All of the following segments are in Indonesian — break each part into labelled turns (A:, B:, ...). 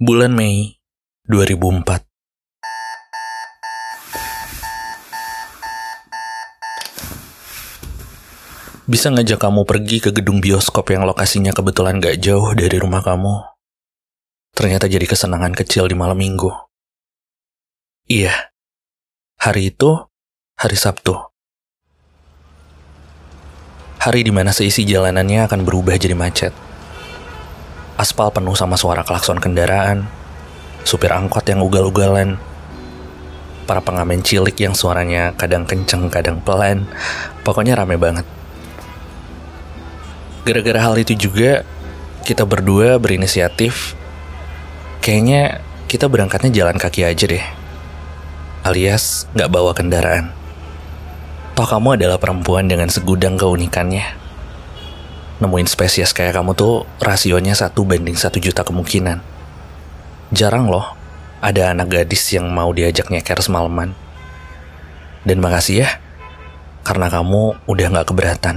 A: Bulan Mei 2004 Bisa ngajak kamu pergi ke gedung bioskop yang lokasinya kebetulan gak jauh dari rumah kamu. Ternyata jadi kesenangan kecil di malam minggu. Iya, hari itu hari Sabtu. Hari di mana seisi jalanannya akan berubah jadi macet. Aspal penuh sama suara klakson kendaraan, supir angkot yang ugal-ugalan, para pengamen cilik yang suaranya kadang kenceng, kadang pelan, pokoknya rame banget. Gara-gara hal itu juga, kita berdua berinisiatif, kayaknya kita berangkatnya jalan kaki aja deh. Alias nggak bawa kendaraan. Toh kamu adalah perempuan dengan segudang keunikannya. Nemuin spesies kayak kamu tuh rasionya satu banding satu juta kemungkinan. Jarang loh ada anak gadis yang mau diajak nyeker semalaman. Dan makasih ya, karena kamu udah gak keberatan.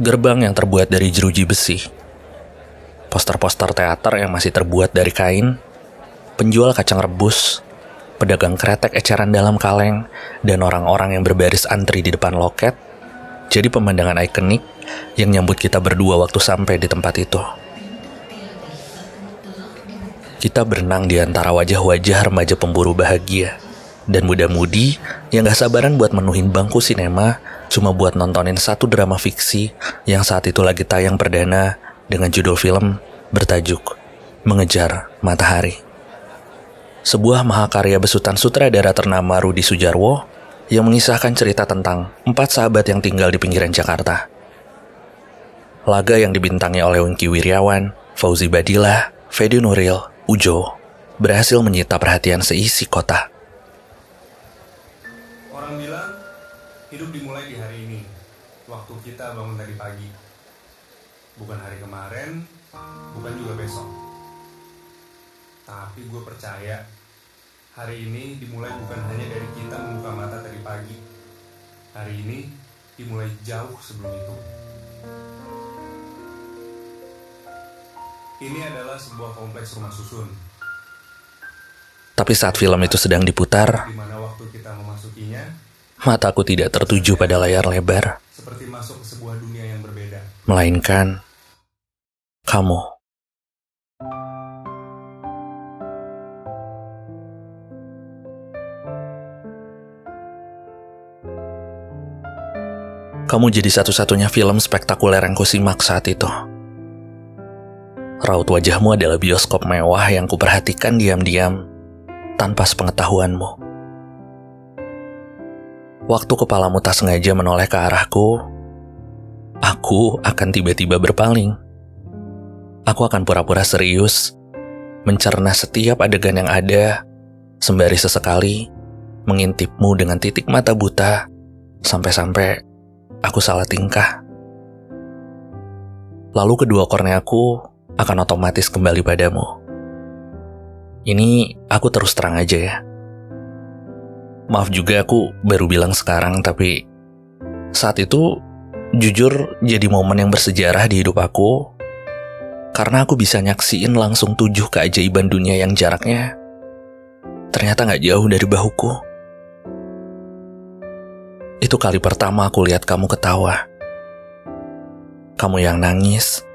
A: Gerbang yang terbuat dari jeruji besi. Poster-poster teater yang masih terbuat dari kain. Penjual kacang rebus. Pedagang kretek eceran dalam kaleng. Dan orang-orang yang berbaris antri di depan loket. Jadi pemandangan ikonik yang nyambut kita berdua waktu sampai di tempat itu. Kita berenang di antara wajah-wajah remaja pemburu bahagia dan muda-mudi yang gak sabaran buat menuhin bangku sinema cuma buat nontonin satu drama fiksi yang saat itu lagi tayang perdana dengan judul film bertajuk Mengejar Matahari. Sebuah mahakarya besutan sutradara ternama Rudi Sujarwo yang mengisahkan cerita tentang empat sahabat yang tinggal di pinggiran Jakarta. Laga yang dibintangi oleh Wingky Wiryawan, Fauzi Badillah, Fedi Nuril, Ujo, berhasil menyita perhatian seisi kota.
B: Orang bilang hidup dimulai di hari ini, waktu kita bangun tadi pagi. Bukan hari kemarin, bukan juga besok. Tapi gue percaya hari ini dimulai bukan hanya dari kita membuka mata tadi pagi. Hari ini dimulai jauh sebelum itu. Ini adalah sebuah kompleks rumah susun,
A: Tapi saat film itu sedang diputar,
B: waktu kita memasukinya
A: mataku tidak tertuju pada layar lebar,
B: seperti masuk ke sebuah dunia yang berbeda.
A: melainkan kamu. Kamu jadi satu-satunya film spektakuler yang kusimak saat itu. Raut wajahmu adalah bioskop mewah yang kuperhatikan diam-diam tanpa sepengetahuanmu. Waktu kepalamu tak sengaja menoleh ke arahku, aku akan tiba-tiba berpaling. Aku akan pura-pura serius, mencerna setiap adegan yang ada, sembari sesekali mengintipmu dengan titik mata buta, sampai-sampai aku salah tingkah. Lalu kedua korneaku akan otomatis kembali padamu. Ini aku terus terang aja ya. Maaf juga aku baru bilang sekarang, tapi saat itu jujur jadi momen yang bersejarah di hidup aku karena aku bisa nyaksiin langsung tujuh keajaiban dunia yang jaraknya ternyata nggak jauh dari bahuku. Itu kali pertama aku lihat kamu ketawa. Kamu yang nangis,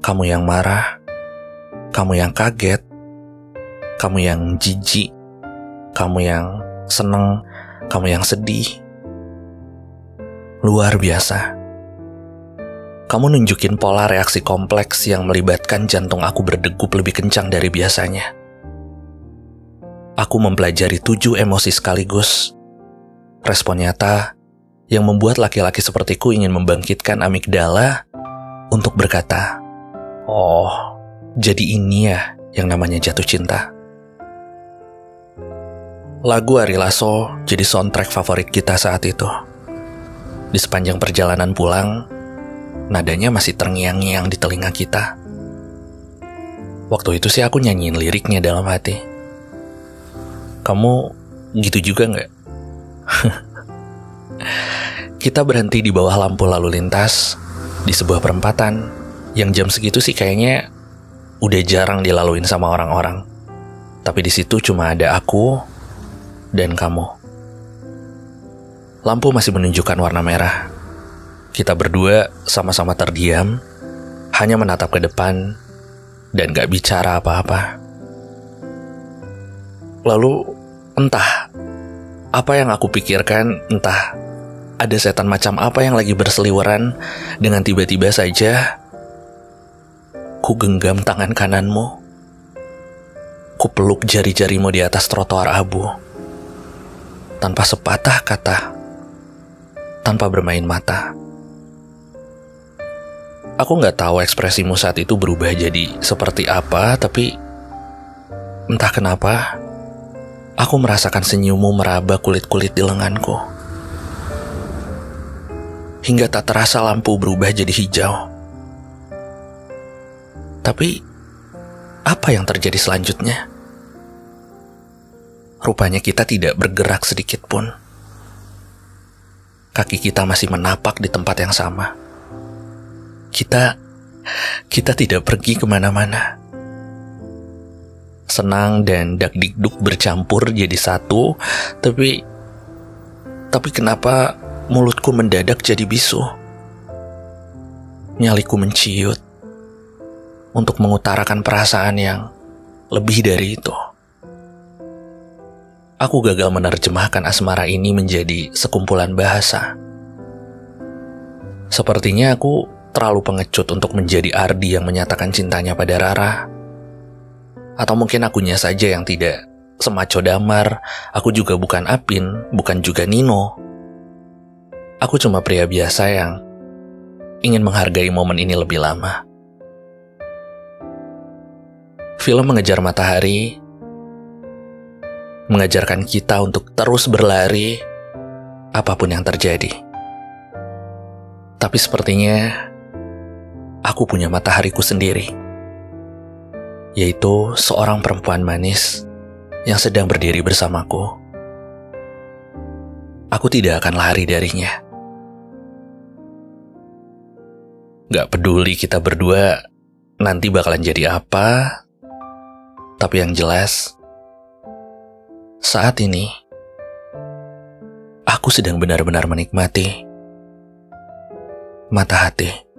A: kamu yang marah, kamu yang kaget, kamu yang jijik, kamu yang seneng, kamu yang sedih. Luar biasa. Kamu nunjukin pola reaksi kompleks yang melibatkan jantung aku berdegup lebih kencang dari biasanya. Aku mempelajari tujuh emosi sekaligus. Respon nyata yang membuat laki-laki sepertiku ingin membangkitkan amigdala untuk berkata, Oh, jadi ini ya yang namanya jatuh cinta. Lagu Ari Lasso jadi soundtrack favorit kita saat itu. Di sepanjang perjalanan pulang, nadanya masih terngiang-ngiang di telinga kita. Waktu itu sih aku nyanyiin liriknya dalam hati. Kamu gitu juga nggak? kita berhenti di bawah lampu lalu lintas di sebuah perempatan yang jam segitu sih kayaknya udah jarang dilaluin sama orang-orang. Tapi di situ cuma ada aku dan kamu. Lampu masih menunjukkan warna merah. Kita berdua sama-sama terdiam, hanya menatap ke depan dan gak bicara apa-apa. Lalu, entah apa yang aku pikirkan, entah ada setan macam apa yang lagi berseliweran dengan tiba-tiba saja ku genggam tangan kananmu. Ku peluk jari-jarimu di atas trotoar abu. Tanpa sepatah kata. Tanpa bermain mata. Aku nggak tahu ekspresimu saat itu berubah jadi seperti apa, tapi entah kenapa, aku merasakan senyummu meraba kulit-kulit di lenganku. Hingga tak terasa lampu berubah jadi hijau. Tapi, apa yang terjadi selanjutnya? Rupanya kita tidak bergerak sedikit pun. Kaki kita masih menapak di tempat yang sama kita kita tidak pergi ke mana-mana. Senang dan dak-dikduk bercampur jadi satu, tapi tapi kenapa mulutku mendadak jadi bisu? Nyaliku menciut untuk mengutarakan perasaan yang lebih dari itu. Aku gagal menerjemahkan asmara ini menjadi sekumpulan bahasa. Sepertinya aku terlalu pengecut untuk menjadi Ardi yang menyatakan cintanya pada Rara. Atau mungkin akunya saja yang tidak semaco damar, aku juga bukan Apin, bukan juga Nino. Aku cuma pria biasa yang ingin menghargai momen ini lebih lama. Film Mengejar Matahari mengajarkan kita untuk terus berlari apa pun yang terjadi. Tapi sepertinya aku punya matahariku sendiri, yaitu seorang perempuan manis yang sedang berdiri bersamaku. Aku tidak akan lari darinya. Gak peduli kita berdua nanti bakalan jadi apa, tapi yang jelas, saat ini aku sedang benar-benar menikmati mata hati.